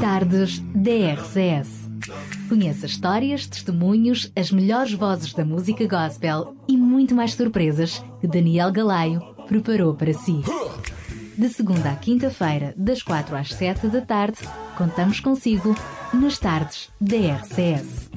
Tardes DRCS. Conheça histórias, testemunhos, as melhores vozes da música gospel e muito mais surpresas que Daniel Galaio preparou para si. De segunda à quinta-feira, das quatro às sete da tarde, contamos consigo nas tardes da RCS.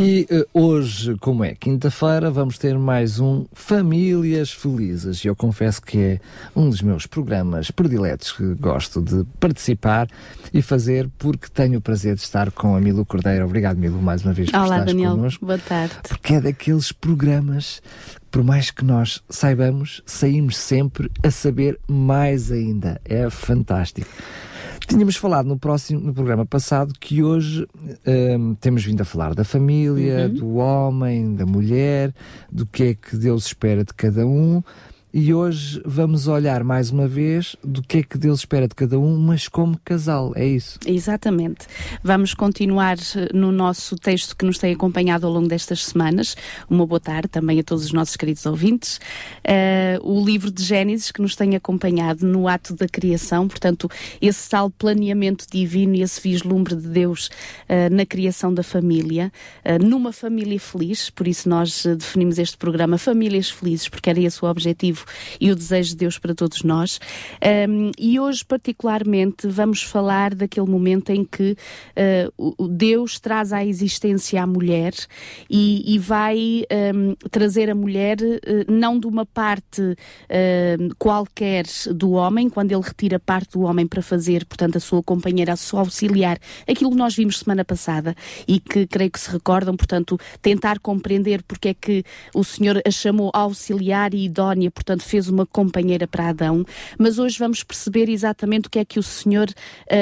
E uh, hoje, como é quinta-feira, vamos ter mais um Famílias Felizes. E eu confesso que é um dos meus programas prediletos que gosto de participar e fazer porque tenho o prazer de estar com a Milu Cordeiro. Obrigado, Milu, mais uma vez por Olá, Daniel. connosco. Boa tarde. Porque é daqueles programas, por mais que nós saibamos, saímos sempre a saber mais ainda. É fantástico. Tínhamos falado no próximo no programa passado que hoje hum, temos vindo a falar da família, do homem, da mulher, do que é que Deus espera de cada um. E hoje vamos olhar mais uma vez do que é que Deus espera de cada um, mas como casal, é isso. Exatamente. Vamos continuar eh, no nosso texto que nos tem acompanhado ao longo destas semanas. Uma boa tarde também a todos os nossos queridos ouvintes. Eh, o livro de Gênesis que nos tem acompanhado no ato da criação, portanto, esse tal planeamento divino e esse vislumbre de Deus eh, na criação da família, eh, numa família feliz, por isso nós definimos este programa Famílias Felizes, porque era esse o objetivo e o desejo de Deus para todos nós. Um, e hoje, particularmente, vamos falar daquele momento em que uh, Deus traz à existência a mulher e, e vai um, trazer a mulher uh, não de uma parte uh, qualquer do homem, quando ele retira parte do homem para fazer, portanto, a sua companheira, a sua auxiliar, aquilo que nós vimos semana passada e que creio que se recordam, portanto, tentar compreender porque é que o Senhor a chamou auxiliar e idónea, portanto, fez uma companheira para Adão. Mas hoje vamos perceber exatamente o que é que o Senhor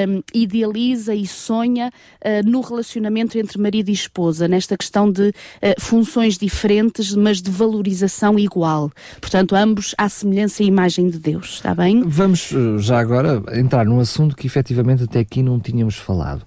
hum, idealiza e sonha uh, no relacionamento entre marido e esposa, nesta questão de uh, funções diferentes, mas de valorização igual. Portanto, ambos à semelhança e imagem de Deus, está bem? Vamos eh, já agora entrar num assunto que efetivamente até aqui não tínhamos falado.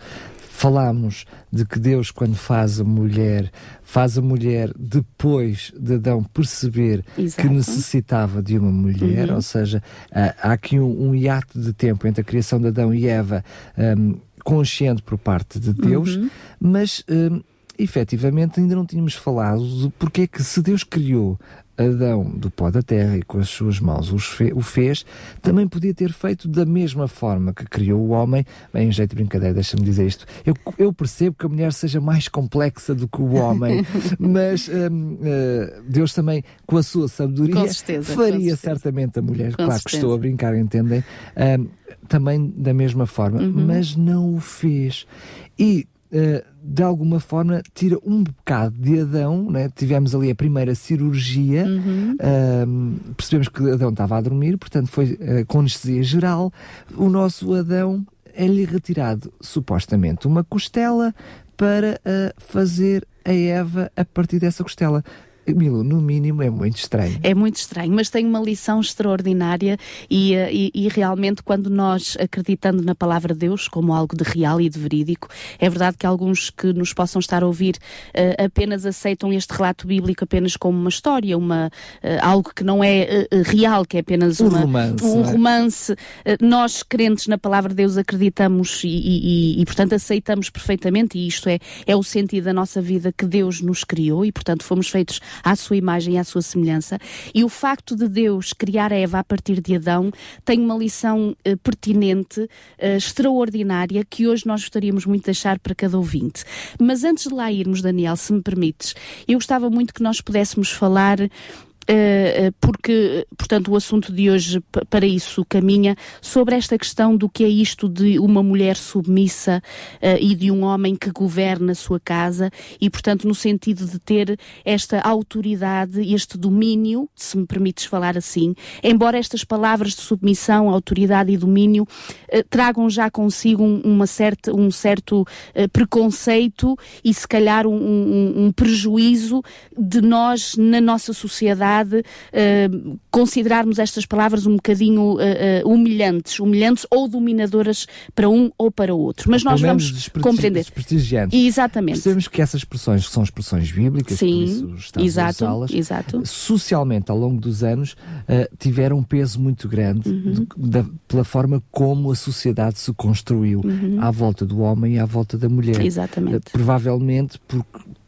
Falámos de que Deus, quando faz a mulher, faz a mulher depois de Adão perceber Exato. que necessitava de uma mulher, Uhum. ou seja, há aqui um, um hiato de tempo entre a criação de Adão e Eva, ahm, consciente por parte de Deus, Uhum. mas ahm, efetivamente ainda não tínhamos falado de porque é que se Deus criou Adão do pó da terra e com as suas mãos fe- o fez, também podia ter feito da mesma forma que criou o homem. Bem, em jeito de brincadeira, deixa-me dizer isto. Eu, eu percebo que a mulher seja mais complexa do que o homem, mas hum, eh, Deus também, com a sua sabedoria, Com certeza, com faria certeza. certamente a mulher. Com claro que certeza. estou a brincar, entendem? Hum, também da mesma forma, Uhum. mas não o fez. E de alguma forma tira um bocado de Adão, né? tivemos ali a primeira cirurgia, Uhum. ahm, percebemos que Adão estava a dormir, portanto foi eh, com anestesia geral. O nosso Adão é-lhe retirado supostamente uma costela para eh, fazer a Eva a partir dessa costela. No mínimo é muito estranho. É muito estranho, mas tem uma lição extraordinária e, eh, e- e realmente quando nós acreditando na palavra de Deus como algo de real e de verídico, é verdade que alguns que nos possam estar a ouvir eh, apenas aceitam este relato bíblico apenas como uma história, uma, eh, algo que não é eh, real, que é apenas Um uma, romance, um é? romance. Nós, crentes na palavra de Deus, acreditamos e, e, portanto, aceitamos perfeitamente, e isto é, é o sentido da nossa vida que Deus nos criou e, portanto, fomos feitos à sua imagem e à sua semelhança. E o facto de Deus criar a Eva a partir de Adão tem uma lição eh, pertinente, eh, extraordinária, que hoje nós gostaríamos muito de deixar para cada ouvinte. Mas antes de lá irmos, Daniel, se me permites, eu gostava muito que nós pudéssemos falar porque, portanto, o assunto de hoje para isso caminha sobre esta questão do que é isto de uma mulher submissa eh, e de um homem que governa a sua casa e, portanto, no sentido de ter esta autoridade, este domínio, se me permites falar assim, embora estas palavras de submissão, autoridade e domínio eh, tragam já consigo um, uma certa, um certo eh, preconceito e se calhar um, um- um prejuízo de nós na nossa sociedade verdade, uh, considerarmos estas palavras um bocadinho uh, uh, humilhantes, humilhantes ou dominadoras para um ou para o outro. Mas nós vamos compreender. Exatamente. Percebemos que essas expressões são expressões bíblicas, Sim, exato, exato. socialmente, ao longo dos anos, tiveram um peso muito grande uhum. da, pela forma como a sociedade se construiu uhum. à volta do homem e à volta da mulher. Exatamente. provavelmente por,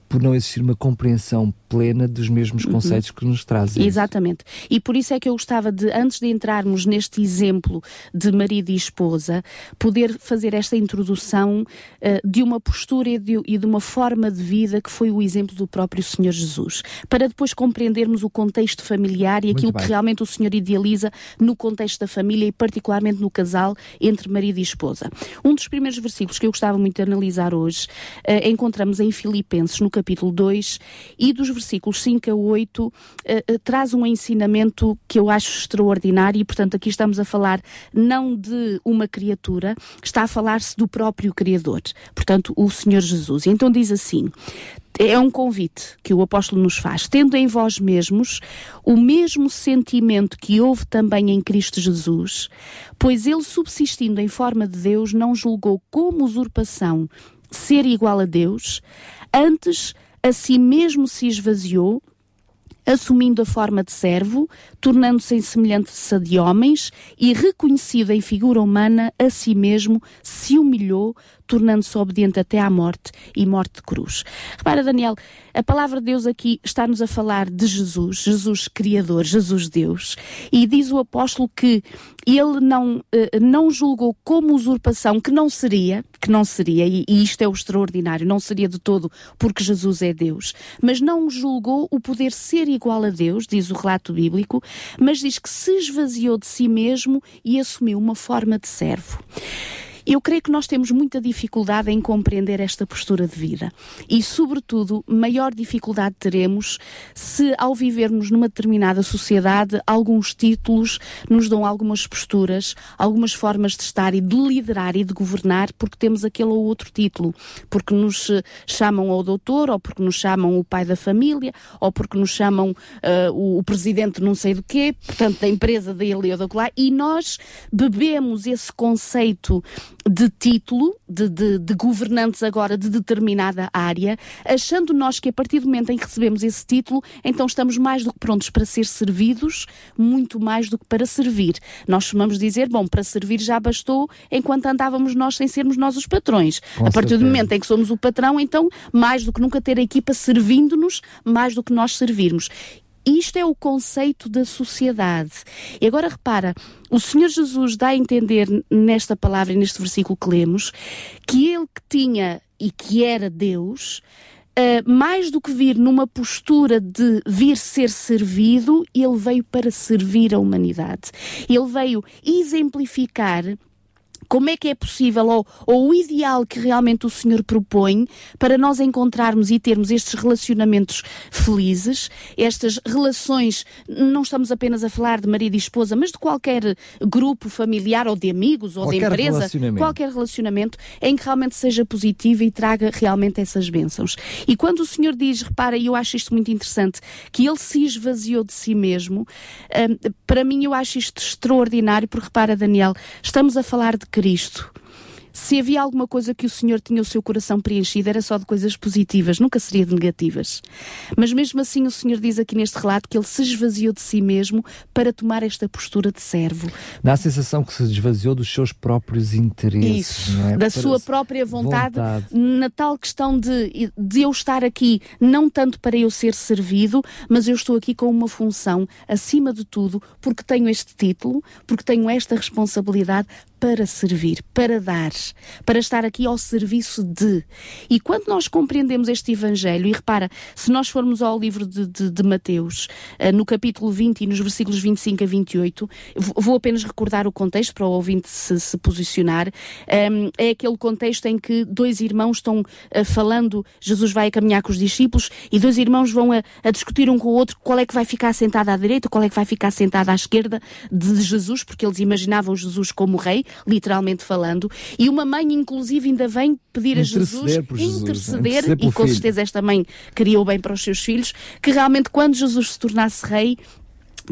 por não existir uma compreensão plena dos mesmos uhum. conceitos uhum. que nos trazem. Exatamente. E por isso é que eu gostava de, antes de entrarmos neste exemplo de marido e esposa, poder fazer esta introdução uh, de uma postura e de, e de, uma forma de vida que foi o exemplo do próprio Senhor Jesus, para depois compreendermos o contexto familiar e aquilo que realmente o Senhor idealiza no contexto da família e particularmente no casal entre marido e esposa. Um dos primeiros versículos que eu gostava muito de analisar hoje uh, encontramos em Filipenses, no capítulo 2, e dos versículos 5 a 8, uh, uh, traz um ensinamento que eu acho extraordinário e, portanto, aqui estamos a falar não de uma criatura, está a falar-se do próprio Criador, portanto, o Senhor Jesus. Então diz assim: é um convite que o apóstolo nos faz, tendo em vós mesmos o mesmo sentimento que houve também em Cristo Jesus, pois ele, subsistindo em forma de Deus, não julgou como usurpação ser igual a Deus, antes a si mesmo se esvaziou, assumindo a forma de servo, tornando-se em semelhança de homens e reconhecido em figura humana, a si mesmo se humilhou, tornando-se obediente até à morte e morte de cruz. Repara, Daniel, a palavra de Deus aqui está-nos a falar de Jesus, Jesus Criador, Jesus Deus, e diz o apóstolo que ele não, eh, não julgou como usurpação, que não seria, que não seria, e, e isto é o extraordinário, não seria de todo porque Jesus é Deus, mas não julgou o poder ser igual a Deus, diz o relato bíblico, mas diz que se esvaziou de si mesmo e assumiu uma forma de servo. Eu creio que nós temos muita dificuldade em compreender esta postura de vida. E, sobretudo, maior dificuldade teremos se, ao vivermos numa determinada sociedade, alguns títulos nos dão algumas posturas, algumas formas de estar e de liderar e de governar, porque temos aquele ou outro título, porque nos eh, chamam ao doutor, ou porque nos chamam o pai da família, ou porque nos chamam uh, o, o, presidente não sei do quê, portanto, da empresa dele ou da lá, e nós bebemos esse conceito de título, de, de, de, governantes agora de determinada área, achando nós que a partir do momento em que recebemos esse título, então estamos mais do que prontos para ser servidos, muito mais do que para servir. Nós chamamos dizer, bom, para servir já bastou enquanto andávamos nós sem sermos nós os patrões. Com a partir certeza. do momento em que somos o patrão, então, mais do que nunca ter a equipa servindo-nos, mais do que nós servirmos. Isto é o conceito da sociedade. E agora repara, o Senhor Jesus dá a entender nesta palavra e neste versículo que lemos que ele que tinha e que era Deus, Uh, mais do que vir numa postura de vir ser servido, ele veio para servir a humanidade. Ele veio exemplificar como é que é possível, ou, ou o ideal que realmente o Senhor propõe para nós encontrarmos e termos estes relacionamentos felizes, estas relações, não estamos apenas a falar de marido e esposa, mas de qualquer grupo familiar ou de amigos ou qualquer de empresa, relacionamento. qualquer relacionamento em que realmente seja positivo e traga realmente essas bênçãos. E quando o Senhor diz, repara, e eu acho isto muito interessante, que ele se esvaziou de si mesmo, um, para mim eu acho isto extraordinário, porque repara, Daniel, estamos a falar de Cristo se havia alguma coisa que o Senhor tinha o seu coração preenchido, era só de coisas positivas, nunca seria de negativas. Mas mesmo assim, o Senhor diz aqui neste relato que ele se esvaziou de si mesmo para tomar esta postura de servo. Dá a sensação que se esvaziou dos seus próprios interesses, Isso, é? da para sua própria vontade, vontade, na tal questão de, de eu estar aqui, não tanto para eu ser servido, mas eu estou aqui com uma função acima de tudo, porque tenho este título, porque tenho esta responsabilidade para servir, para dar, para estar aqui ao serviço de. E quando nós compreendemos este Evangelho, e repara, se nós formos ao livro de, de, de Mateus, uh, no capítulo 20 e nos versículos 25 a 28, vou apenas recordar o contexto para o ouvinte se, se posicionar. Um, é aquele contexto em que dois irmãos estão uh, falando, Jesus vai a caminhar com os discípulos e dois irmãos vão a, a discutir um com o outro qual é que vai ficar sentado à direita, qual é que vai ficar sentado à esquerda de Jesus, porque eles imaginavam Jesus como rei, literalmente falando, e uma mãe, inclusive, ainda vem pedir a Jesus, Interceder Jesus, interceder, interceder pelo e com filho. certeza esta mãe queria o bem para os seus filhos, que realmente quando Jesus se tornasse rei,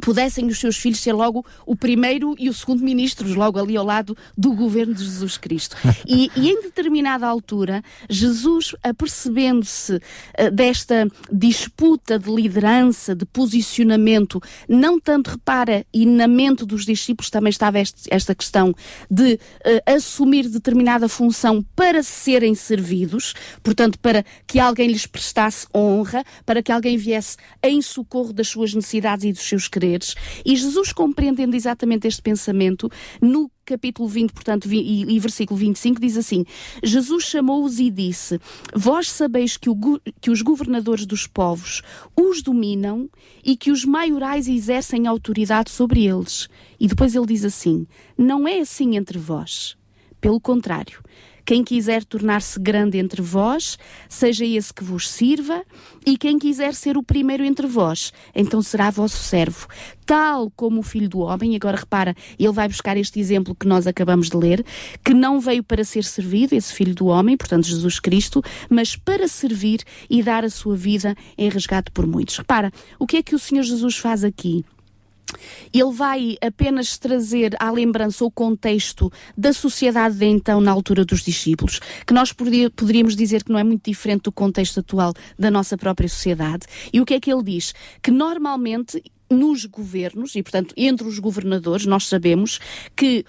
pudessem os seus filhos ser logo o primeiro e o segundo ministros, logo ali ao lado do governo de Jesus Cristo. E, e em determinada altura, Jesus, apercebendo-se eh, desta disputa de liderança, de posicionamento, não tanto repara, e na mente dos discípulos também estava este- esta questão de eh, assumir determinada função para serem servidos, portanto, para que alguém lhes prestasse honra, para que alguém viesse em socorro das suas necessidades e dos seus quereres. E Jesus, compreendendo exatamente este pensamento, no capítulo 20, portanto, e, e versículo 25, diz assim: Jesus chamou-os e disse: Vós sabeis que, o que os governadores dos povos os dominam e que os maiorais exercem autoridade sobre eles. E depois ele diz assim: Não é assim entre vós. Pelo contrário, quem quiser tornar-se grande entre vós, seja esse que vos sirva, e quem quiser ser o primeiro entre vós, então será vosso servo. Tal como o filho do homem, agora repara, ele vai buscar este exemplo que nós acabamos de ler, que não veio para ser servido, esse filho do homem, portanto Jesus Cristo, mas para servir e dar a sua vida em resgate por muitos. Repara, o que é que o Senhor Jesus faz aqui? Ele vai apenas trazer à lembrança o contexto da sociedade de então, na altura dos discípulos, que nós poderíamos dizer que não é muito diferente do contexto atual da nossa própria sociedade. E o que é que ele diz? Que normalmente nos governos, e portanto entre os governadores, nós sabemos que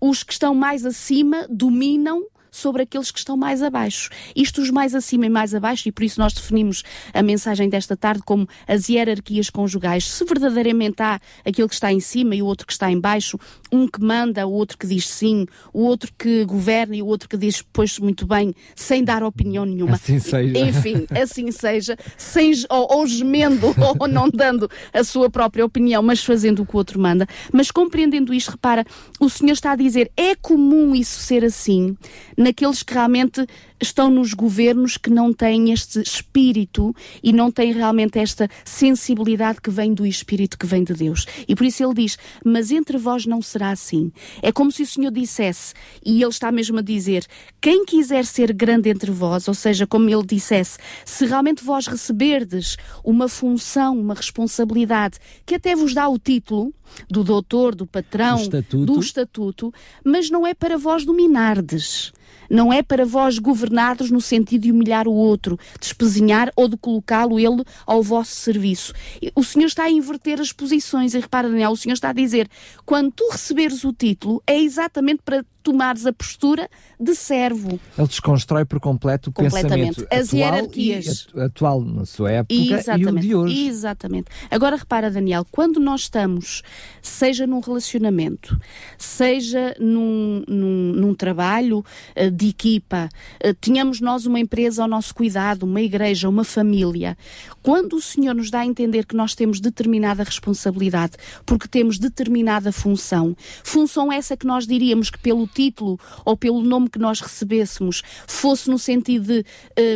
os que estão mais acima dominam sobre aqueles que estão mais abaixo. Isto os mais acima e mais abaixo, e por isso nós definimos a mensagem desta tarde como as hierarquias conjugais. Se verdadeiramente há aquele que está em cima e o outro que está em baixo, um que manda, o outro que diz sim, o outro que governa e o outro que diz pois muito bem, sem dar opinião nenhuma. Assim seja. Enfim, assim seja, sem, ou, ou gemendo ou não dando a sua própria opinião, mas fazendo o que o outro manda. Mas compreendendo isto, repara, o Senhor está a dizer, é comum isso ser assim naqueles que realmente estão nos governos que não têm este espírito e não têm realmente esta sensibilidade que vem do espírito que vem de Deus. E por isso ele diz: Mas entre vós não será assim. É como se o Senhor dissesse, e ele está mesmo a dizer: Quem quiser ser grande entre vós, ou seja, como ele dissesse, se realmente vós receberdes uma função, uma responsabilidade que até vos dá o título do doutor, do patrão, Do estatuto. do estatuto, mas não é para vós dominardes. Não é para vós governardes no sentido de humilhar o outro, de espezinhar ou de colocá-lo ele ao vosso serviço. O Senhor está a inverter as posições. E repara, Daniel, o Senhor está a dizer: quando tu receberes o título, é exatamente para tomares a postura de servo. Ele desconstrói por completo o Completamente. pensamento As atual, hierarquias. e atu- atual na sua época e o Exatamente, de hoje. exatamente. Agora repara, Daniel, quando nós estamos, seja num relacionamento, seja num, num, num trabalho eh, de equipa, eh, tenhamos nós uma empresa ao nosso cuidado, uma igreja, uma família, quando o Senhor nos dá a entender que nós temos determinada responsabilidade, porque temos determinada função, função essa que nós diríamos que pelo título ou pelo nome que nós recebêssemos fosse no sentido de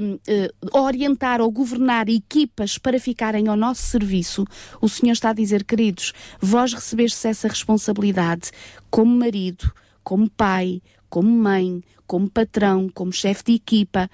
hum, eh, orientar ou governar equipas para ficarem ao nosso serviço, o Senhor está a dizer, queridos, vós recebestes essa responsabilidade como marido, como pai, como mãe, como patrão, como chefe de equipa,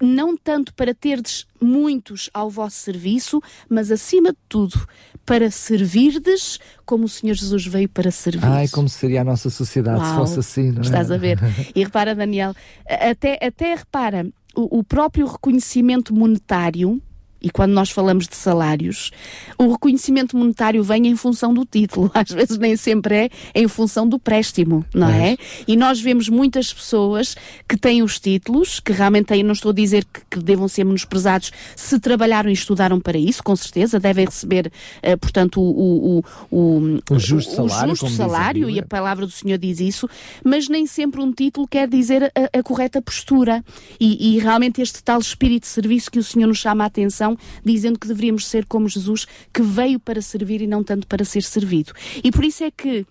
não tanto para terdes muitos ao vosso serviço, mas acima de tudo para servirdes como o Senhor Jesus veio para servir. Ai, como seria a nossa sociedade se Uau, fosse assim, não é? Estás a ver? E repara, Daniel, até, até repara, o, o próprio reconhecimento monetário, e quando nós falamos de salários, o reconhecimento monetário vem em função do título, às vezes nem sempre é em função do préstimo, não é? E nós vemos muitas pessoas que têm os títulos, que realmente têm, não estou a dizer que, que devam ser menosprezados se trabalharam e estudaram para isso, com certeza, devem receber, eh, portanto, o, o, o, O justo salário, justo diz a salário e a palavra do Senhor diz isso, mas nem sempre um título quer dizer a, a correta postura. E, e realmente este tal espírito de serviço que o Senhor nos chama a atenção, dizendo que deveríamos ser como Jesus, que veio para servir e não tanto para ser servido. E por isso é que.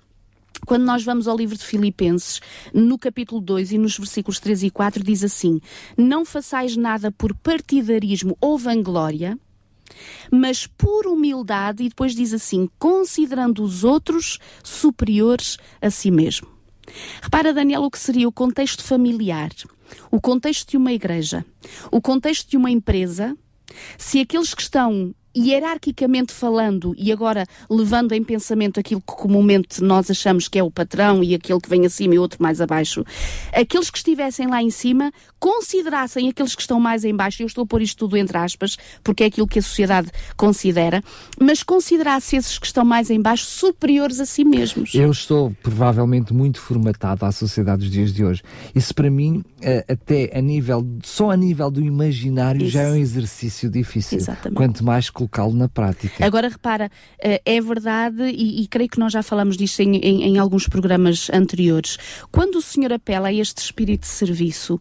Quando nós vamos ao livro de Filipenses, no capítulo 2 e nos versículos 3 e 4, diz assim: Não façais nada por partidarismo ou vanglória, mas por humildade, e depois diz assim: considerando os outros superiores a si mesmo. Repara, Daniel, o que seria o contexto familiar, o contexto de uma igreja, o contexto de uma empresa, se aqueles que estão hierarquicamente falando e agora levando em pensamento aquilo que comumente nós achamos que é o patrão e aquele que vem acima e outro mais abaixo, aqueles que estivessem lá em cima considerassem aqueles que estão mais em baixo, eu estou a pôr isto tudo entre aspas, porque é aquilo que a sociedade considera, mas considerasse esses que estão mais em baixo superiores a si mesmos. Eu estou provavelmente muito formatado à sociedade dos dias de hoje. Isso para mim, eh, até a nível, só a nível do imaginário Isso. já é um exercício difícil. Exatamente. Quanto mais colocá-lo na prática. Agora repara, eh, é verdade, e, e creio que nós já falamos disto em, em, em, alguns programas anteriores. Quando o Senhor apela a este espírito de serviço, um,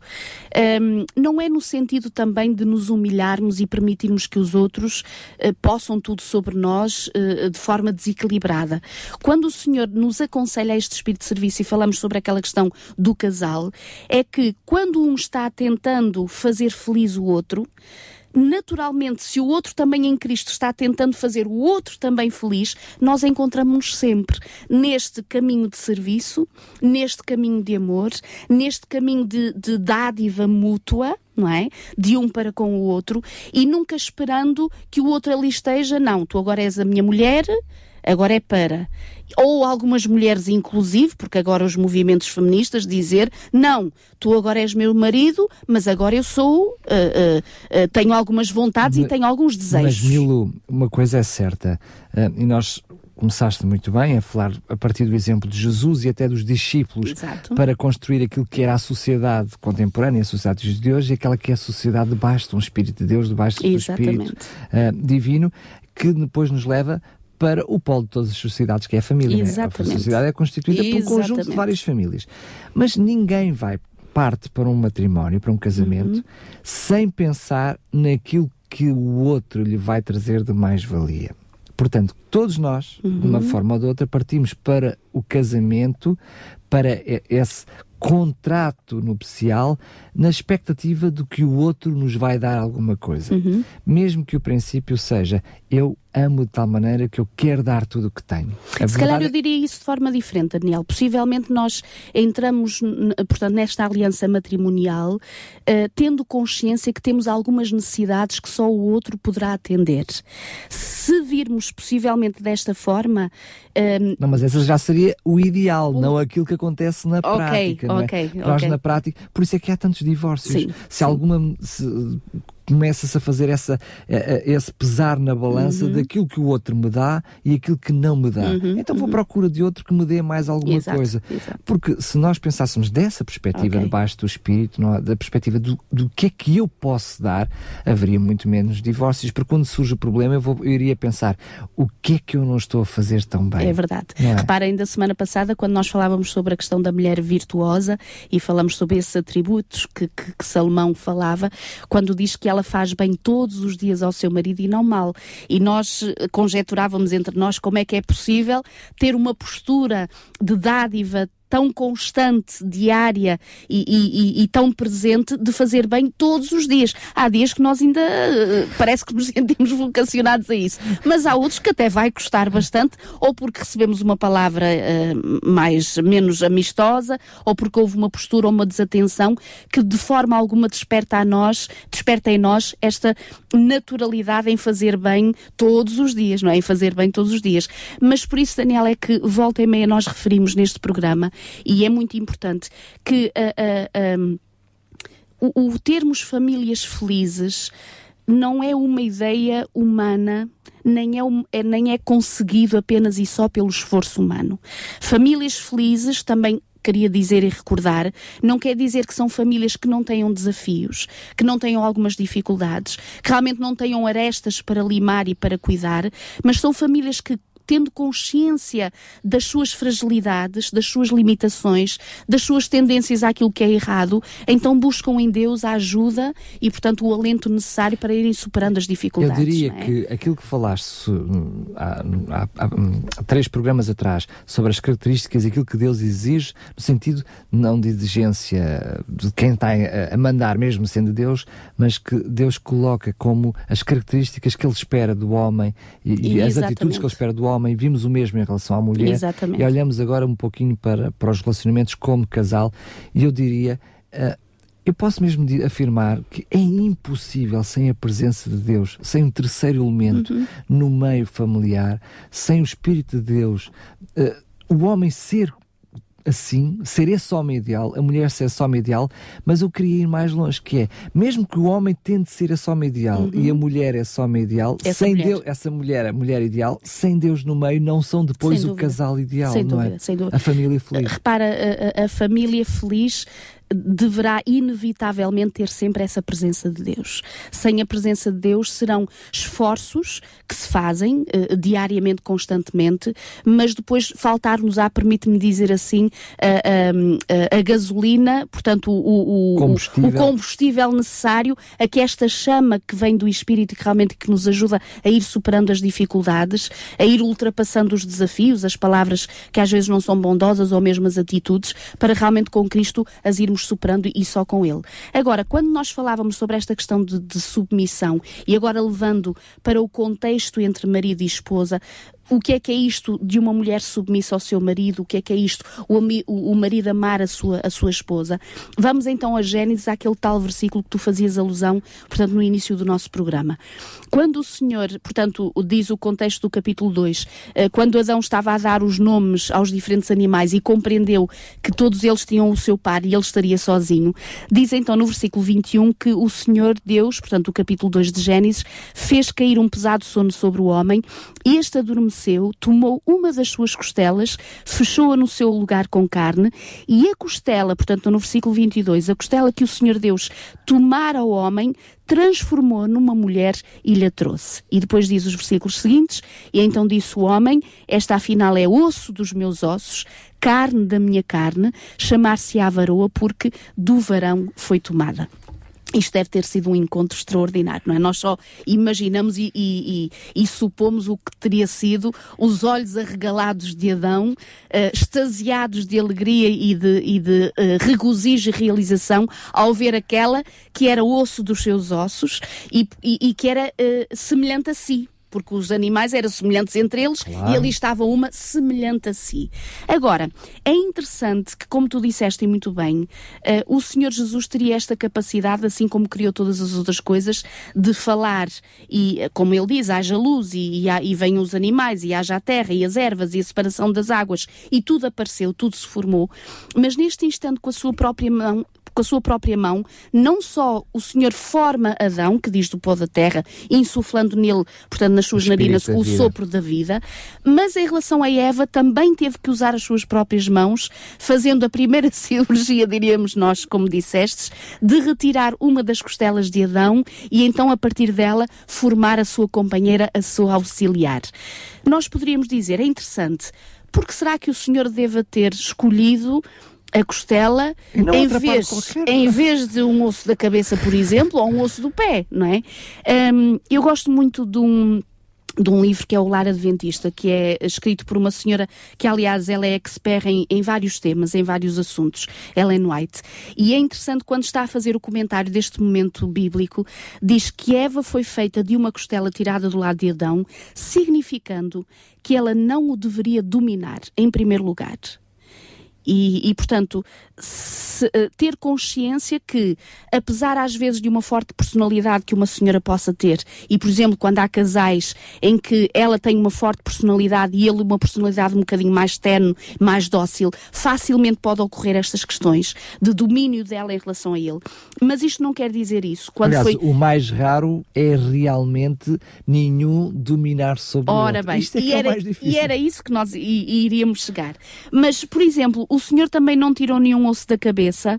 ehm, não é no sentido também de nos humilharmos e permitirmos que os outros uh, possam tudo sobre nós uh, de forma desequilibrada. Quando o Senhor nos aconselha a este espírito de serviço e falamos sobre aquela questão do casal, é que quando um está tentando fazer feliz o outro, naturalmente, se o outro também em Cristo está tentando fazer o outro também feliz, nós encontramos-nos sempre neste caminho de serviço, neste caminho de amor, neste caminho de, de dádiva mútua, não é? De um para com o outro e nunca esperando que o outro ali esteja, não, tu agora és a minha mulher, agora é para. Ou algumas mulheres, inclusive, porque agora os movimentos feministas dizer não, tu agora és meu marido, mas agora eu sou, uh, uh, uh, tenho algumas vontades mas, e tenho alguns desejos. Mas, Milu, uma coisa é certa, e nós começaste muito bem a falar a partir do exemplo de Jesus e até dos discípulos Exato. para construir aquilo que era a sociedade contemporânea, a sociedade de hoje, e aquela que é a sociedade debaixo de um Espírito de Deus, debaixo do Espírito uh, divino, que depois nos leva para o polo de todas as sociedades, que é a família. Exatamente. Né? A sociedade é constituída Exatamente. por um conjunto de várias famílias. Mas ninguém vai parte para um matrimónio, para um casamento, uhum. sem pensar naquilo que o outro lhe vai trazer de mais-valia. Portanto, todos nós, uhum. de uma uhum. forma ou de outra, partimos para o casamento, para esse contrato nupcial na expectativa de que o outro nos vai dar alguma coisa. Uhum. Mesmo que o princípio seja eu amo de tal maneira que eu quero dar tudo o que tenho. A Se calhar eu é diria isso de forma diferente, Daniel. Possivelmente nós entramos, portanto, nesta aliança matrimonial uh, tendo consciência que temos algumas necessidades que só o outro poderá atender. Se virmos possivelmente desta forma. Uh, não, mas essa já seria o ideal, o... não aquilo que acontece na okay, prática. Não é? Nós okay. na prática, por isso é que há tantos divórcios. Sim, se sim. alguma. Se, começa-se a fazer essa, esse pesar na balança uhum. daquilo que o outro me dá e aquilo que não me dá. Uhum. Então vou à uhum. procura de outro que me dê mais alguma exato, coisa. Exato. Porque se nós pensássemos dessa perspectiva okay. debaixo do espírito, não, da perspectiva do, do que é que eu posso dar, haveria muito menos divórcios. Porque quando surge o problema, eu, vou, eu iria pensar o que é que eu não estou a fazer tão bem. É verdade. É? Repara, ainda semana passada, quando nós falávamos sobre a questão da mulher virtuosa e falamos sobre esses atributos que, que, que Salomão falava, quando diz que ela ela faz bem todos os dias ao seu marido e não mal. E nós eh, conjeturávamos entre nós como é que é possível ter uma postura de dádiva tão constante, diária e, e, e, tão presente de fazer bem todos os dias. Há dias que nós ainda uh, parece que nos sentimos vocacionados a isso, mas há outros que até vai custar bastante, ou porque recebemos uma palavra uh, mais menos amistosa, ou porque houve uma postura ou uma desatenção que de forma alguma desperta a nós, desperta em nós esta naturalidade em fazer bem todos os dias, não é? Em fazer bem todos os dias. Mas por isso, Daniel, é que volta e meia nós referimos neste programa e é muito importante que uh, uh, um, o, o termos famílias felizes não é uma ideia humana, nem é, é, nem é conseguido apenas e só pelo esforço humano. Famílias felizes também queria dizer e recordar, não quer dizer que são famílias que não tenham desafios, que não tenham algumas dificuldades, que realmente não tenham arestas para limar e para cuidar, mas são famílias que tendo consciência das suas fragilidades, das suas limitações, das suas tendências àquilo que é errado, então buscam em Deus a ajuda e, portanto, o alento necessário para irem superando as dificuldades. Eu diria é? que aquilo que falaste hum, há, há, há, há, três programas atrás sobre as características e aquilo que Deus exige, no sentido não de exigência de quem está a mandar, mesmo sendo Deus, mas que Deus coloca como as características que Ele espera do homem e, e as atitudes que Ele espera do homem homem, vimos o mesmo em relação à mulher. Exatamente. E olhamos agora um pouquinho para, para os relacionamentos como casal, e eu diria. Uh, eu posso mesmo afirmar que é impossível sem a presença de Deus, sem um terceiro elemento uhum. no meio familiar, sem o Espírito de Deus, uh, o homem ser assim, ser esse homem ideal, a mulher ser esse homem ideal, mas eu queria ir mais longe, que é, mesmo que o homem tente ser esse homem ideal uhum. e a mulher esse homem ideal, essa sem mulher. Deus, essa mulher, a mulher ideal, sem Deus no meio, não são depois o casal ideal, sem não dúvida, é? Sem dúvida. A família feliz. Repara, a, a, a família feliz deverá inevitavelmente ter sempre essa presença de Deus. Sem a presença de Deus serão esforços que se fazem uh, diariamente, constantemente, mas depois faltar-nos-á, permite-me dizer assim, a, a, a, gasolina, portanto, o, o, combustível. o, combustível necessário a que esta chama que vem do Espírito que realmente que nos ajuda a ir superando as dificuldades, a ir ultrapassando os desafios, as palavras que às vezes não são bondosas ou mesmo as atitudes, para realmente com Cristo as irmos superando e só com ele. Agora, quando nós falávamos sobre esta questão de, de submissão e agora levando para o contexto entre marido e esposa, o que é que é isto de uma mulher submissa ao seu marido, o que é que é isto, o, o, marido amar a sua, a sua esposa. Vamos então a Gênesis, àquele tal versículo que tu fazias alusão, portanto, no início do nosso programa. Quando o Senhor, portanto, diz o contexto do capítulo 2, eh, quando Adão estava a dar os nomes aos diferentes animais e compreendeu que todos eles tinham o seu par e ele estaria sozinho, diz então no versículo 21 que o Senhor Deus, portanto, o capítulo 2 de Gênesis, fez cair um pesado sono sobre o homem e este adormeceu tomou uma das suas costelas, fechou-a no seu lugar com carne, e a costela, portanto, no versículo 22, a costela que o Senhor Deus tomara ao homem, transformou numa mulher e lhe trouxe. E depois diz os versículos seguintes: E então disse o homem: Esta afinal é osso dos meus ossos, carne da minha carne, chamar-se-á varoa, porque do varão foi tomada. Isto deve ter sido um encontro extraordinário, não é? Nós só imaginamos e, e, e, e supomos o que teria sido os olhos arregalados de Adão, uh, extasiados de alegria e de, e de uh, regozijo e realização ao ver aquela que era osso dos seus ossos e, que era uh, semelhante a si porque os animais eram semelhantes entre eles claro. e ali estava uma semelhante a si. Agora, é interessante que, como tu disseste muito bem, uh, o Senhor Jesus teria esta capacidade, assim como criou todas as outras coisas, de falar e, eh, como ele diz, haja luz e, e, e venham os animais e haja a terra e as ervas e a separação das águas e tudo apareceu, tudo se formou, mas neste instante com a sua própria mão com a sua própria mão, não só o Senhor forma Adão, que diz do pó da terra, insuflando nele, portanto, nas suas narinas, o sopro da vida, mas em relação a Eva também teve que usar as suas próprias mãos, fazendo a primeira cirurgia, diríamos nós, como dissestes, de retirar uma das costelas de Adão e então, a partir dela, formar a sua companheira, a sua auxiliar. Nós poderíamos dizer, é interessante, porque será que o Senhor deva ter escolhido a costela em vez, em vez de um osso da cabeça, por exemplo, ou um osso do pé, não é? Um, eu gosto muito de um de um livro que é o Lar Adventista, que é escrito por uma senhora que, aliás, ela é expert em, em, vários temas, em vários assuntos, Ellen White. E é interessante quando está a fazer o comentário deste momento bíblico, diz que Eva foi feita de uma costela tirada do lado de Adão, significando que ela não o deveria dominar, em primeiro lugar. E, e, portanto, se, uh, ter consciência que, apesar às vezes de uma forte personalidade que uma senhora possa ter, e por exemplo, quando há casais em que ela tem uma forte personalidade e ele uma personalidade um bocadinho mais terno, mais dócil, facilmente pode ocorrer estas questões de domínio dela em relação a ele. Mas isto não quer dizer isso. Quando Aliás, foi... o mais raro é realmente nenhum dominar sobre Ora o outro. bem, Isto é e, é era, e era isso que nós iríamos chegar. Mas, por exemplo, o Senhor também não tirou nenhum osso da cabeça,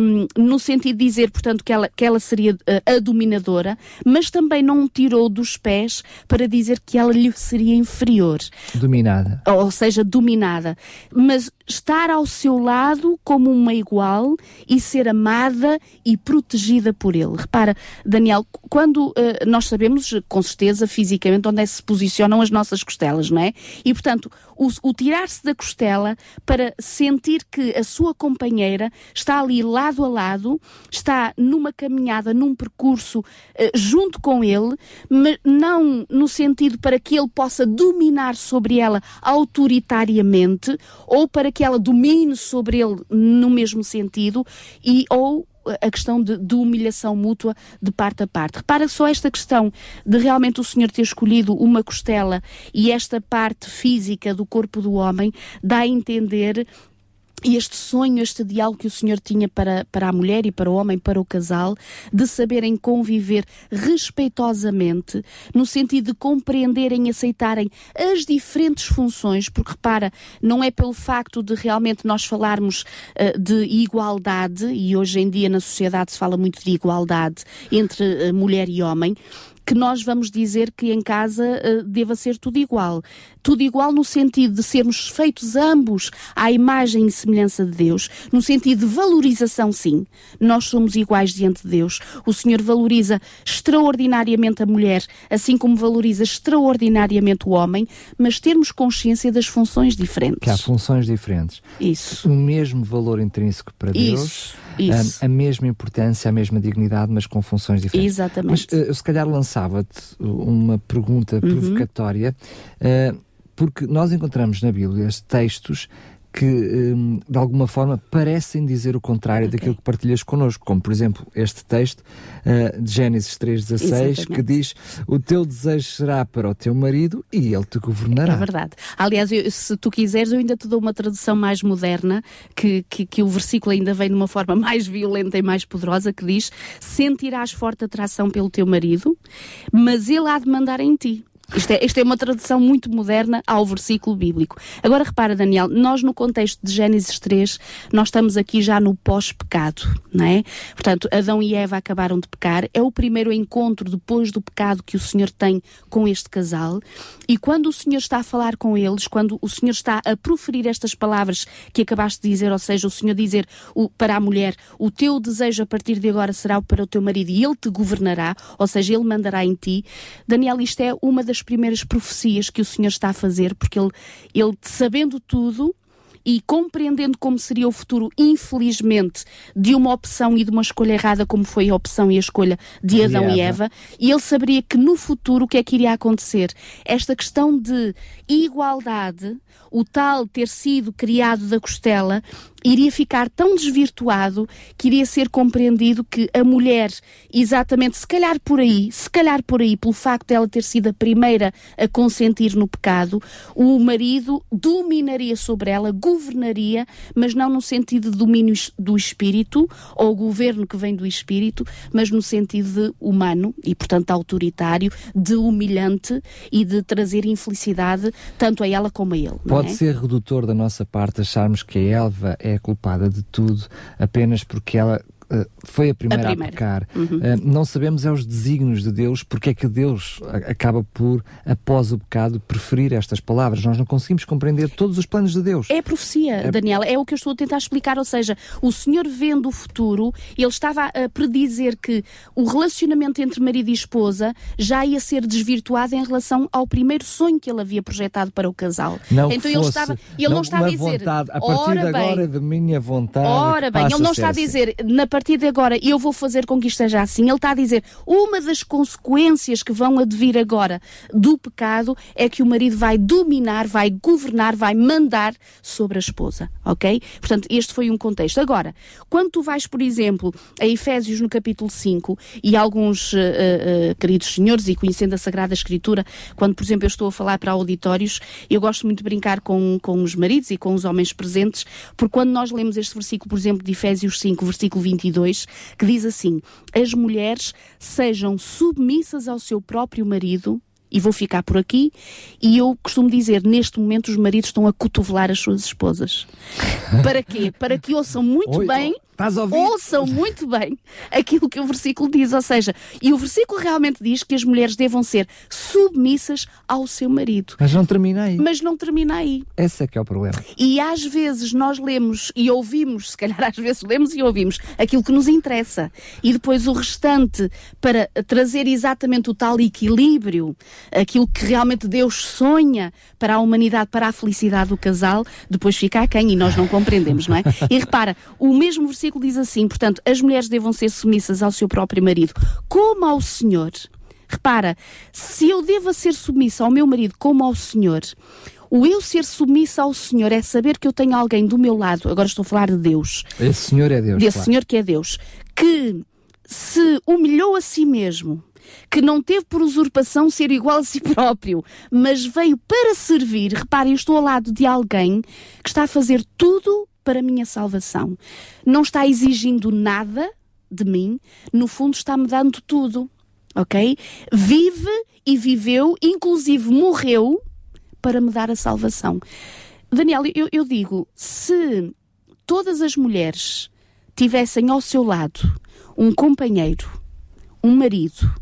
um, no sentido de dizer, portanto, que ela, que ela seria uh, a dominadora, mas também não tirou dos pés para dizer que ela lhe seria inferior. Dominada. Ou seja, dominada. Mas estar ao seu lado como uma igual e ser amada e protegida por ele. Repara, Daniel, quando uh, nós sabemos com certeza fisicamente onde é que se posicionam as nossas costelas, não é? E portanto, o, o tirar-se da costela para sentir que a sua companheira está ali lado a lado, está numa caminhada, num percurso uh, junto com ele, mas não no sentido para que ele possa dominar sobre ela autoritariamente ou para que ela domine sobre ele no mesmo sentido e ou a questão de, de, humilhação mútua de parte a parte. Repara só esta questão de realmente o Senhor ter escolhido uma costela e esta parte física do corpo do homem dá a entender e este sonho, este diálogo que o Senhor tinha para, para a mulher e para o homem, para o casal, de saberem conviver respeitosamente, no sentido de compreenderem e aceitarem as diferentes funções, porque repara, não é pelo facto de realmente nós falarmos uh, de igualdade, e hoje em dia na sociedade se fala muito de igualdade entre uh, mulher e homem, que nós vamos dizer que em casa uh, deva ser tudo igual. Tudo igual no sentido de sermos feitos ambos à imagem e semelhança de Deus, no sentido de valorização, sim. Nós somos iguais diante de Deus. O Senhor valoriza extraordinariamente a mulher, assim como valoriza extraordinariamente o homem, mas termos consciência das funções diferentes. Que há funções diferentes. Isso. O mesmo valor intrínseco para Deus. Isso. Isso. A, a, mesma importância, a mesma dignidade, mas com funções diferentes. Exatamente. Mas uh, eu se calhar lançava-te uma pergunta uhum. provocatória, uh, porque nós encontramos na Bíblia textos que um, de alguma forma parecem dizer o contrário okay. daquilo que partilhas connosco, como por exemplo este texto uh, de Gênesis 3,16 que diz o teu desejo será para o teu marido e ele te governará. É verdade. Aliás, eu, se tu quiseres, eu ainda te dou uma tradução mais moderna, que, que, que o versículo ainda vem de uma forma mais violenta e mais poderosa, que diz sentirás forte atração pelo teu marido, mas ele há de mandar em ti. Isto é, isto é uma tradução muito moderna ao versículo bíblico. Agora repara, Daniel, nós no contexto de Gênesis 3, nós estamos aqui já no pós-pecado, não é? Portanto, Adão e Eva acabaram de pecar, é o primeiro encontro depois do pecado que o Senhor tem com este casal, e quando o Senhor está a falar com eles, quando o Senhor está a proferir estas palavras que acabaste de dizer, ou seja, o Senhor dizer o, para a mulher, o teu desejo a partir de agora será para o teu marido e ele te governará, ou seja, ele mandará em ti. Daniel, isto é uma das primeiras profecias que o Senhor está a fazer, porque ele, ele sabendo tudo, e compreendendo como seria o futuro, infelizmente, de uma opção e de uma escolha errada, como foi a opção e a escolha de Adão e Eva, e ele saberia que no futuro o que é que iria acontecer? Esta questão de igualdade, o tal ter sido criado da costela, iria ficar tão desvirtuado que iria ser compreendido que a mulher, exatamente, se calhar por aí, se calhar por aí, pelo facto de ela ter sido a primeira a consentir no pecado, o marido dominaria sobre ela, governaria, mas não no sentido de domínio do espírito ou governo que vem do espírito, mas no sentido de humano e, portanto, autoritário, de humilhante e de trazer infelicidade tanto a ela como a ele. Pode é? ser redutor da nossa parte acharmos que a Elva é culpada de tudo apenas porque ela foi a primeira a, primeira. a pecar. Uhum. Uh, não sabemos é os desígnios de Deus, porque é que Deus acaba por, após o pecado, preferir estas palavras. Nós não conseguimos compreender todos os planos de Deus. É a profecia, é... Daniela, é o que eu estou a tentar explicar. Ou seja, o Senhor vendo o futuro, ele estava a predizer que o relacionamento entre marido e esposa já ia ser desvirtuado em relação ao primeiro sonho que ele havia projetado para o casal. Não então ele estava, ele não, não está a dizer, vontade, a partir de agora bem, de minha vontade. Ora bem, ele não está a dizer, assim. na partir de agora eu vou fazer com que isto seja assim. Ele está a dizer, uma das consequências que vão advir agora do pecado é que o marido vai dominar, vai governar, vai mandar sobre a esposa, ok? Portanto, este foi um contexto. Agora, quando tu vais, por exemplo, a Efésios no capítulo 5 e alguns uh, uh, queridos senhores e conhecendo a Sagrada Escritura, quando, por exemplo, eu estou a falar para auditórios, eu gosto muito de brincar com, com os maridos e com os homens presentes, porque quando nós lemos este versículo, por exemplo, de Efésios 5, versículo 22, que diz assim: as mulheres sejam submissas ao seu próprio marido. E vou ficar por aqui. E eu costumo dizer: neste momento, os maridos estão a cotovelar as suas esposas. Para quê? Para que ouçam muito Oi, bem Estás a ouvir? ouçam muito bem aquilo que o versículo diz. Ou seja, e o versículo realmente diz que as mulheres devam ser submissas ao seu marido. Mas não termina aí. Mas não termina aí. Esse é que é o problema. E às vezes nós lemos e ouvimos, se calhar às vezes lemos e ouvimos aquilo que nos interessa. E depois o restante, para trazer exatamente o tal equilíbrio, aquilo que realmente Deus sonha para a humanidade, para a felicidade do casal, depois fica a quem e nós não compreendemos, não é? E repara, o mesmo versículo diz assim, portanto, as mulheres devam ser submissas ao seu próprio marido, como ao Senhor. Repara, se eu devo ser submissa ao meu marido como ao Senhor, o eu ser submissa ao Senhor é saber que eu tenho alguém do meu lado, agora estou a falar de Deus, Esse Senhor é Deus. desse claro. Senhor que é Deus, que se humilhou a si mesmo, que não teve por usurpação ser igual a si próprio, mas veio para servir. Reparem, eu estou ao lado de alguém que está a fazer tudo para a minha salvação. Não está exigindo nada de mim, no fundo está-me dando tudo. Ok? Vive e viveu, inclusive morreu para me dar a salvação. Daniel, eu, eu digo, se todas as mulheres tivessem ao seu lado um companheiro, um marido,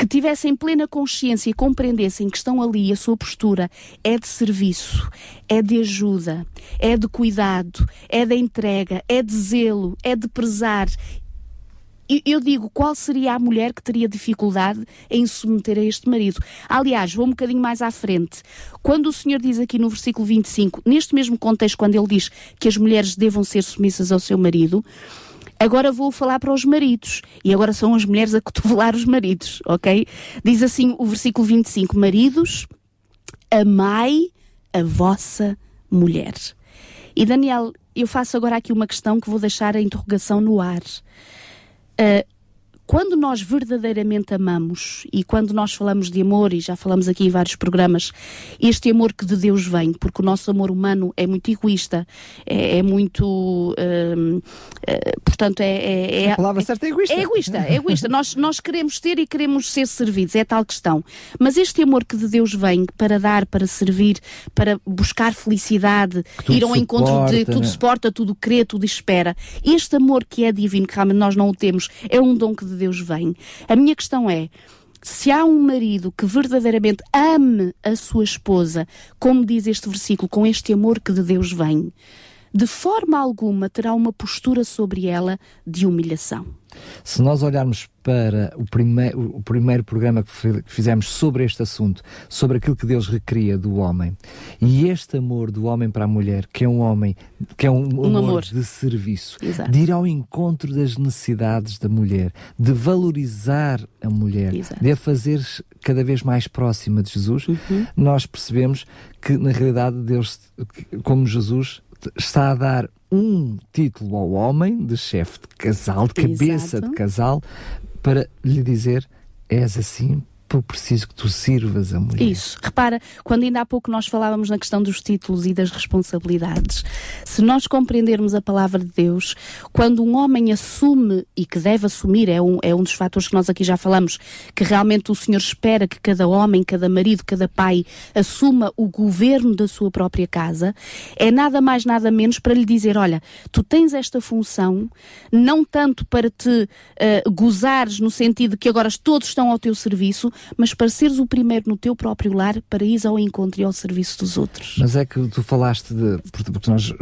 que tivessem plena consciência e compreendessem que estão ali, a sua postura é de serviço, é de ajuda, é de cuidado, é de entrega, é de zelo, é de prezar. Eu digo, qual seria a mulher que teria dificuldade em submeter a este marido? Aliás, vou um bocadinho mais à frente. Quando o Senhor diz aqui no versículo 25, neste mesmo contexto, quando ele diz que as mulheres devam ser submissas ao seu marido, Agora vou falar para os maridos. E agora são as mulheres a cotovelar os maridos, ok? Diz assim o versículo 25: Maridos, amai a vossa mulher. E Daniel, eu faço agora aqui uma questão que vou deixar a interrogação no ar. Uh, quando nós verdadeiramente amamos e quando nós falamos de amor, e já falamos aqui em vários programas, este amor que de Deus vem, porque o nosso amor humano é muito egoísta, é, é muito. hum, uh, portanto, é. é, é A palavra certa é egoísta. é egoísta, é egoísta. nós, nós queremos ter e queremos ser servidos, é tal questão. Mas este amor que de Deus vem para dar, para servir, para buscar felicidade, ir ao encontro de suporta, tudo né? suporta, tudo crê, tudo espera. Este amor que é divino, que realmente nós não o temos, é um dom que de Deus vem. A minha questão é. Se há um marido que verdadeiramente ame a sua esposa, como diz este versículo, com este amor que de Deus vem, de forma alguma terá uma postura sobre ela de humilhação. Se nós olharmos para o primeiro, o primeiro programa que fi- que fizemos sobre este assunto, sobre aquilo que Deus recria do homem, e este amor do homem para a mulher, que é um homem, que é um, amor, amor. de serviço, Exato. de ir ao encontro das necessidades da mulher, de valorizar a mulher, Exato. de a fazer cada vez mais próxima de Jesus, Uhum. nós percebemos que na realidade Deus, como Jesus, está a dar um título ao homem de chefe de casal, de cabeça Exato. de casal, para lhe dizer: és assim, porque preciso que tu sirvas a mulher. Isso. Repara, quando ainda há pouco nós falávamos na questão dos títulos e das responsabilidades, se nós compreendermos a palavra de Deus, quando um homem assume e que deve assumir, é um, é um dos fatores que nós aqui já falamos, que realmente o Senhor espera que cada homem, cada marido, cada pai assuma o governo da sua própria casa, é nada mais, nada menos para lhe dizer: olha, tu tens esta função, não tanto para te eh, gozares no sentido que agora todos estão ao teu serviço, mas para seres o primeiro no teu próprio lar, para ires ao encontro e ao serviço dos outros. Mas é que tu falaste de. Porque nós,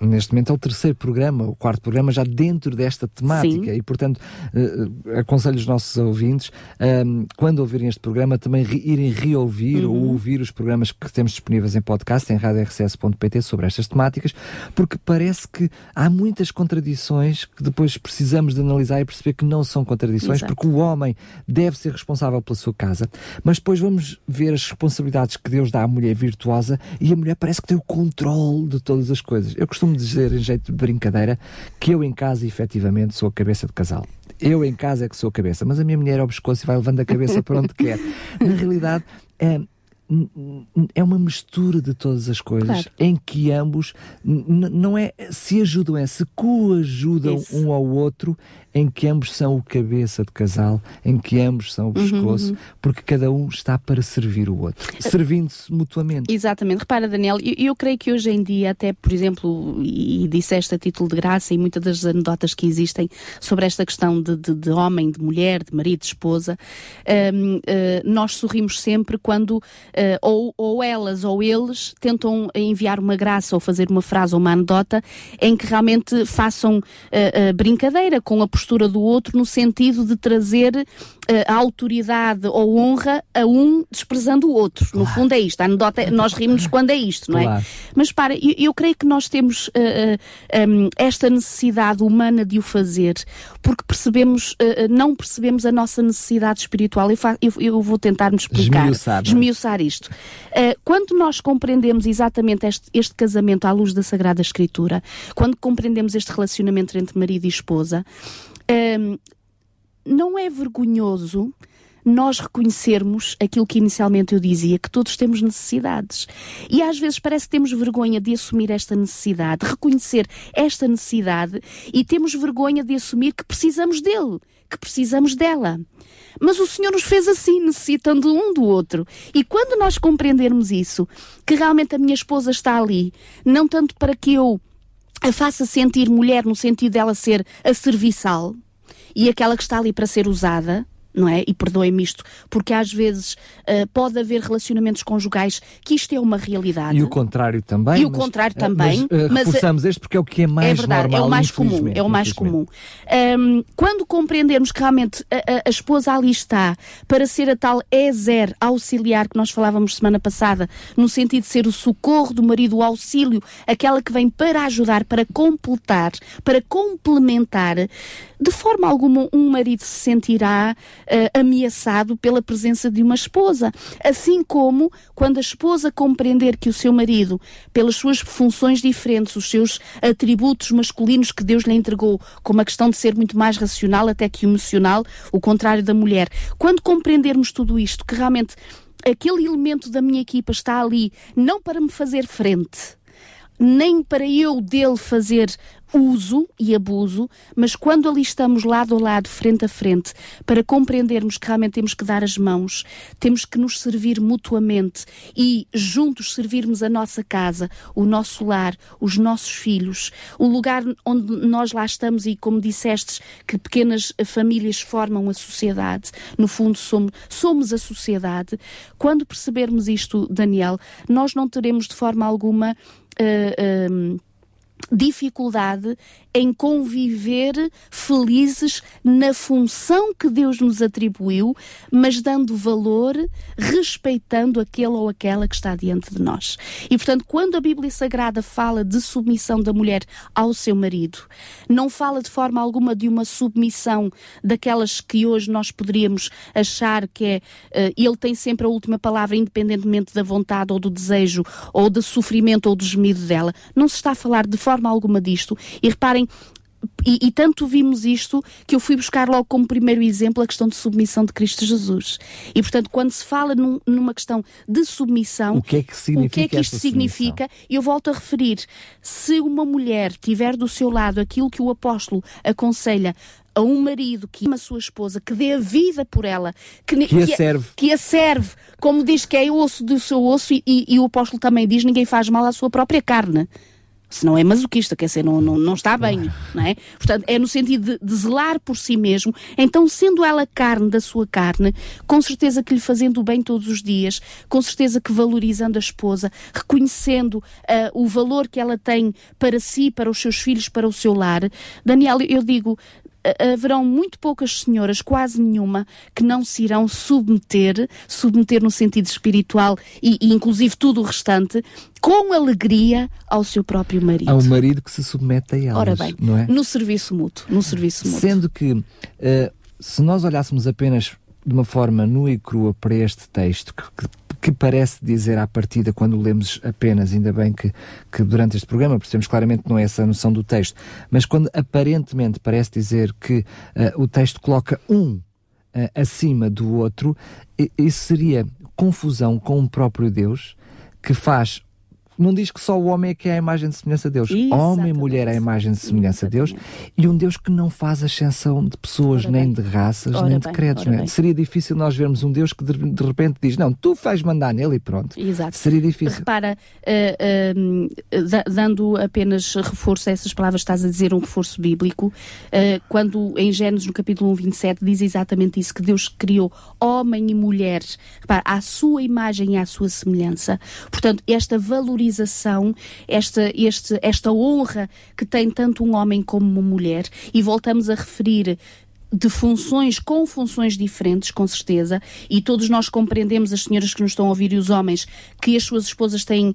neste momento, é o terceiro programa, o quarto programa, já dentro desta temática. Sim. E, portanto, eh, eh, aconselho os nossos ouvintes, ehm, quando ouvirem este programa, também re- irem reouvir ou ouvir os programas que temos disponíveis em podcast, em radiorcs.pt, sobre estas temáticas, porque parece que há muitas contradições que depois precisamos de analisar e perceber que não são contradições, Exato. porque o homem deve ser responsável pela sua casa, mas depois vamos ver as responsabilidades que Deus dá à mulher virtuosa e a mulher parece que tem o controle de todas as coisas. Eu costumo dizer, em jeito de brincadeira, que eu em casa, efetivamente, sou a cabeça de casal. Eu em casa é que sou a cabeça, mas a minha mulher é ao pescoço e vai levando a cabeça para onde quer. Na realidade, é, é uma mistura de todas as coisas claro. em que ambos não é se ajudam, é se coajudam Isso. um ao outro em que ambos são o cabeça de casal, em que ambos são o uhum, pescoço, uhum. porque cada um está para servir o outro, servindo-se mutuamente. Exatamente. Repara, Daniel, eu, eu, creio que hoje em dia, até por exemplo, e disseste a título de graça, e muitas das anedotas que existem sobre esta questão de, de, de homem, de mulher, de marido, de esposa, um, uh, nós sorrimos sempre quando uh, ou, ou elas ou eles tentam enviar uma graça ou fazer uma frase ou uma anedota em que realmente façam uh, brincadeira com a postura postura do outro no sentido de trazer uh, a autoridade ou honra a um desprezando o outro. Claro. No fundo é isto. A anedota, é, nós rimos quando é isto, não é? Claro. Mas para, eu, eu, creio que nós temos uh, uh, um, esta necessidade humana de o fazer porque percebemos, não percebemos a nossa necessidade espiritual. Eu, eu, eu vou tentar me explicar. Esmiuçar, é? Esmiuçar isto. quando nós compreendemos exatamente este, este casamento à luz da Sagrada Escritura, quando compreendemos este relacionamento entre marido e esposa, um, não é vergonhoso nós reconhecermos aquilo que inicialmente eu dizia, que todos temos necessidades. E às vezes parece que temos vergonha de assumir esta necessidade, de reconhecer esta necessidade e temos vergonha de assumir que precisamos dele, que precisamos dela. Mas o Senhor nos fez assim, necessitando um do outro. E quando nós compreendermos isso, que realmente a minha esposa está ali, não tanto para que eu a faça sentir mulher no sentido dela ser a serviçal e aquela que está ali para ser usada, não é? E perdoem-me isto, porque às vezes uh, pode haver relacionamentos conjugais que isto é uma realidade. E o contrário também. E o contrário eh, também. Mas, uh, mas reforçamos este porque é o que é mais é verdade, normal. É o mais comum. É o mais comum. Um, quando compreendermos que realmente a, a, a, esposa ali está para ser a tal Ezer auxiliar que nós falávamos semana passada, no sentido de ser o socorro do marido, o auxílio, aquela que vem para ajudar, para completar, para complementar, de forma alguma um marido se sentirá uh, ameaçado pela presença de uma esposa. Assim como quando a esposa compreender que o seu marido, pelas suas funções diferentes, os seus atributos masculinos que Deus lhe entregou, como a questão de ser muito mais racional até que emocional, o contrário da mulher, quando compreendermos tudo isto, que realmente aquele elemento da minha equipa está ali não para me fazer frente, nem para eu dele fazer uso e abuso, mas quando ali estamos lado a lado, frente a frente, para compreendermos que realmente temos que dar as mãos, temos que nos servir mutuamente e juntos servirmos a nossa casa, o nosso lar, os nossos filhos, o lugar onde nós lá estamos e, como dissestes, que pequenas famílias formam a sociedade, no fundo somos, somos a sociedade. Quando percebermos isto, Daniel, nós não teremos de forma alguma. Uh, uh, dificuldade em conviver felizes na função que Deus nos atribuiu, mas dando valor, respeitando aquele ou aquela que está diante de nós. E portanto, quando a Bíblia Sagrada fala de submissão da mulher ao seu marido, não fala de forma alguma de uma submissão daquelas que hoje nós poderíamos achar que é uh, ele tem sempre a última palavra, independentemente da vontade ou do desejo ou do sofrimento ou do gemido dela. Não se está a falar de forma alguma disto. E reparem, e, e, tanto vimos isto que eu fui buscar logo como primeiro exemplo a questão de submissão de Cristo Jesus. E portanto, quando se fala num, numa questão de submissão, o que é que, significa o que, é que isto significa? Eu volto a referir: se uma mulher tiver do seu lado aquilo que o apóstolo aconselha a um marido que ama a sua esposa, que dê a vida por ela, que, que, a, serve. que a serve, como diz que é o osso do seu osso, e, e, e o apóstolo também diz: ninguém faz mal à sua própria carne se não é masoquista, quer dizer, não, não, não está bem, não é? Portanto, é no sentido de, de, zelar por si mesmo, então sendo ela carne da sua carne, com certeza que lhe fazendo o bem todos os dias, com certeza que valorizando a esposa, reconhecendo uh, o valor que ela tem para si, para os seus filhos, para o seu lar. Daniel, eu digo, haverão muito poucas senhoras, quase nenhuma, que não se irão submeter, submeter no sentido espiritual e, e inclusive tudo o restante, com alegria ao seu próprio marido. Ao marido que se submete a elas, Ora bem, é? no serviço mútuo, no serviço mútuo. Sendo que, uh, se nós olhássemos apenas de uma forma nua e crua para este texto, que, que que parece dizer à partida, quando lemos apenas, ainda bem que, que durante este programa percebemos claramente que não é essa a noção do texto, mas quando aparentemente parece dizer que uh, o texto coloca um uh, acima do outro, isso seria confusão com o próprio Deus que faz não diz que só o homem é que é a imagem de semelhança de Deus. Exatamente. Homem e mulher é a imagem de semelhança de Deus. E um Deus que não faz ascensão de pessoas, ora nem bem. de raças, ora nem bem, de credos. Né? Seria difícil nós vermos um Deus que de, repente diz: Não, tu faz mandar nele e pronto. Exato. Seria difícil. Repara, uh, uh, dando apenas reforço a essas palavras, estás a dizer um reforço bíblico, uh, quando em Gênesis, no capítulo 1, 27, diz exatamente isso: que Deus criou homem e mulher, repara, à sua imagem e à sua semelhança. Portanto, esta valorização valorização, esta, este, esta honra que tem tanto um homem como uma mulher, e voltamos a referir de funções com funções diferentes, com certeza, e todos nós compreendemos, as senhoras que nos estão a ouvir e os homens, que as suas esposas têm,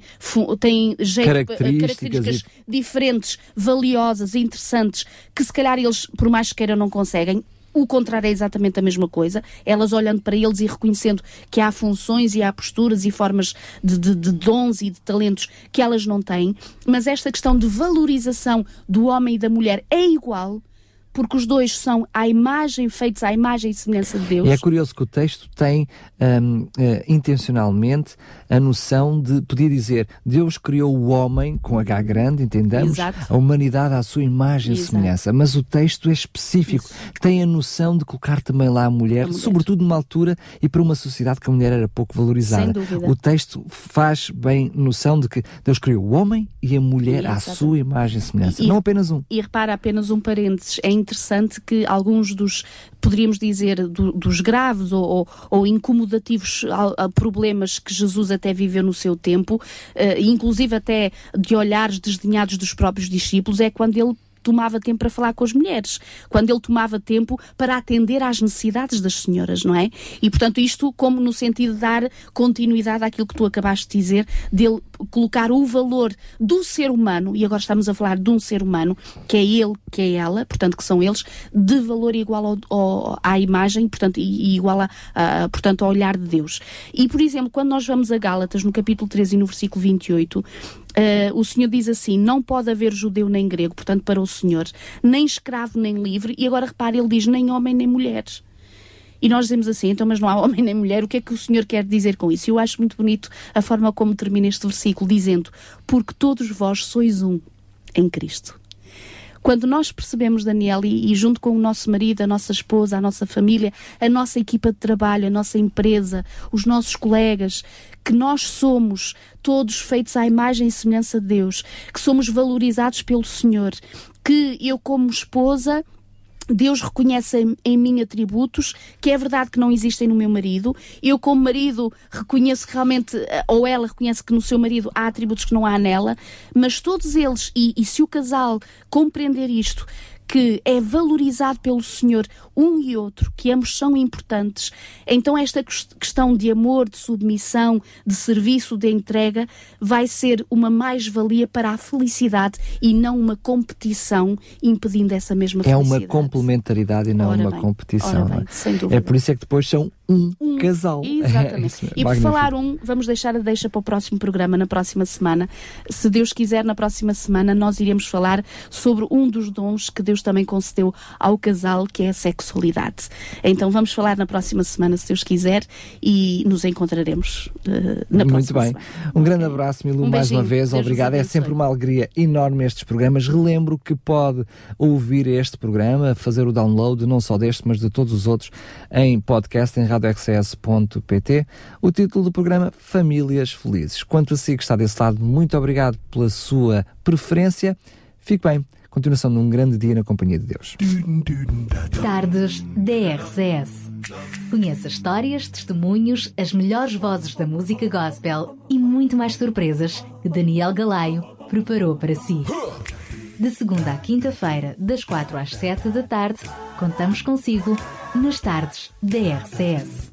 têm jeito, características, características diferentes, valiosas, interessantes, que se calhar eles, por mais que queiram, não conseguem. O contrário é exatamente a mesma coisa. Elas olhando para eles e reconhecendo que há funções e há posturas e formas de, de, de, dons e de talentos que elas não têm. Mas esta questão de valorização do homem e da mulher é igual porque os dois são à imagem, feitos à imagem e semelhança de Deus. É curioso que o texto tem um, uh, eh, intencionalmente a noção de, podia dizer, Deus criou o homem com H grande, entendamos, Exato. a humanidade à sua imagem Exato. e semelhança, mas o texto é específico, Isso. tem a noção de colocar também lá a mulher, a mulher, sobretudo numa altura e para uma sociedade que a mulher era pouco valorizada. Sem dúvida. O texto faz bem noção de que Deus criou o homem e a mulher à sua imagem e semelhança, e, não apenas um. E repara apenas um parênteses, é interessante que alguns dos, poderíamos dizer, do, dos graves ou, ou, ou incomodativos problemas que Jesus até viveu no seu tempo, uh, inclusive até de olhares desdenhados dos próprios discípulos, é quando ele tomava tempo para falar com as mulheres, quando ele tomava tempo para atender às necessidades das senhoras, não é? E portanto, isto como no sentido de dar continuidade àquilo que tu acabaste de dizer, dele colocar o valor do ser humano, e agora estamos a falar de um ser humano, que é ele, que é ela, portanto, que são eles, de valor igual ao, ao, à imagem, portanto, e, igual a, a, portanto, ao olhar de Deus. E, por exemplo, quando nós vamos a Gálatas, no capítulo 13 e no versículo 28, Uh, o Senhor diz assim: não pode haver judeu nem grego, portanto, para o Senhor, nem escravo nem livre, e agora repare, ele diz nem homem nem mulher. E nós dizemos assim, então, mas não há homem nem mulher, o que é que o Senhor quer dizer com isso? Eu acho muito bonito a forma como termina este versículo, dizendo: Porque todos vós sois um em Cristo. Quando nós percebemos, Daniel, e, e, junto com o nosso marido, a nossa esposa, a nossa família, a nossa equipa de trabalho, a nossa empresa, os nossos colegas, que nós somos todos feitos à imagem e semelhança de Deus, que somos valorizados pelo Senhor, que eu, como esposa, Deus reconhece em, mim atributos que é verdade que não existem no meu marido. Eu, como marido, reconheço que realmente, eh, ou ela reconhece que no seu marido há atributos que não há nela, mas todos eles, e, e se o casal compreender isto, que é valorizado pelo Senhor um e outro, que ambos são importantes, então esta questão de amor, de submissão, de serviço, de entrega, vai ser uma mais-valia para a felicidade e não uma competição impedindo essa mesma felicidade. É uma complementaridade e não ora uma bem, competição. Bem, é? é por isso é que depois são um, um casal. Exatamente. É e por falar um, vamos deixar a deixa para o próximo programa, na próxima semana. Se Deus quiser, na próxima semana nós iremos falar sobre um dos dons que Deus também concedeu ao casal, que é a sexualidade. Então vamos falar na próxima semana, se Deus quiser, e nos encontraremos uh, na próxima Muito bem. Semana. Um grande abraço, Milu, um mais uma vez. Obrigado. É sempre uma alegria enorme estes programas. Relembro que pode ouvir este programa, fazer o download, não só deste, mas de todos os outros, em podcast, em radioccs.pt. O título do programa Famílias Felizes. Quanto a si que está desse lado, muito obrigado pela sua preferência. Fique bem. Continuação de um grande dia na companhia de Deus. Tardes DRCS. Conheça histórias, testemunhos, as melhores vozes da música gospel e muito mais surpresas que Daniel Galaio preparou para si. De segunda à quinta-feira, das quatro às sete da tarde, contamos consigo nas tardes da RCS.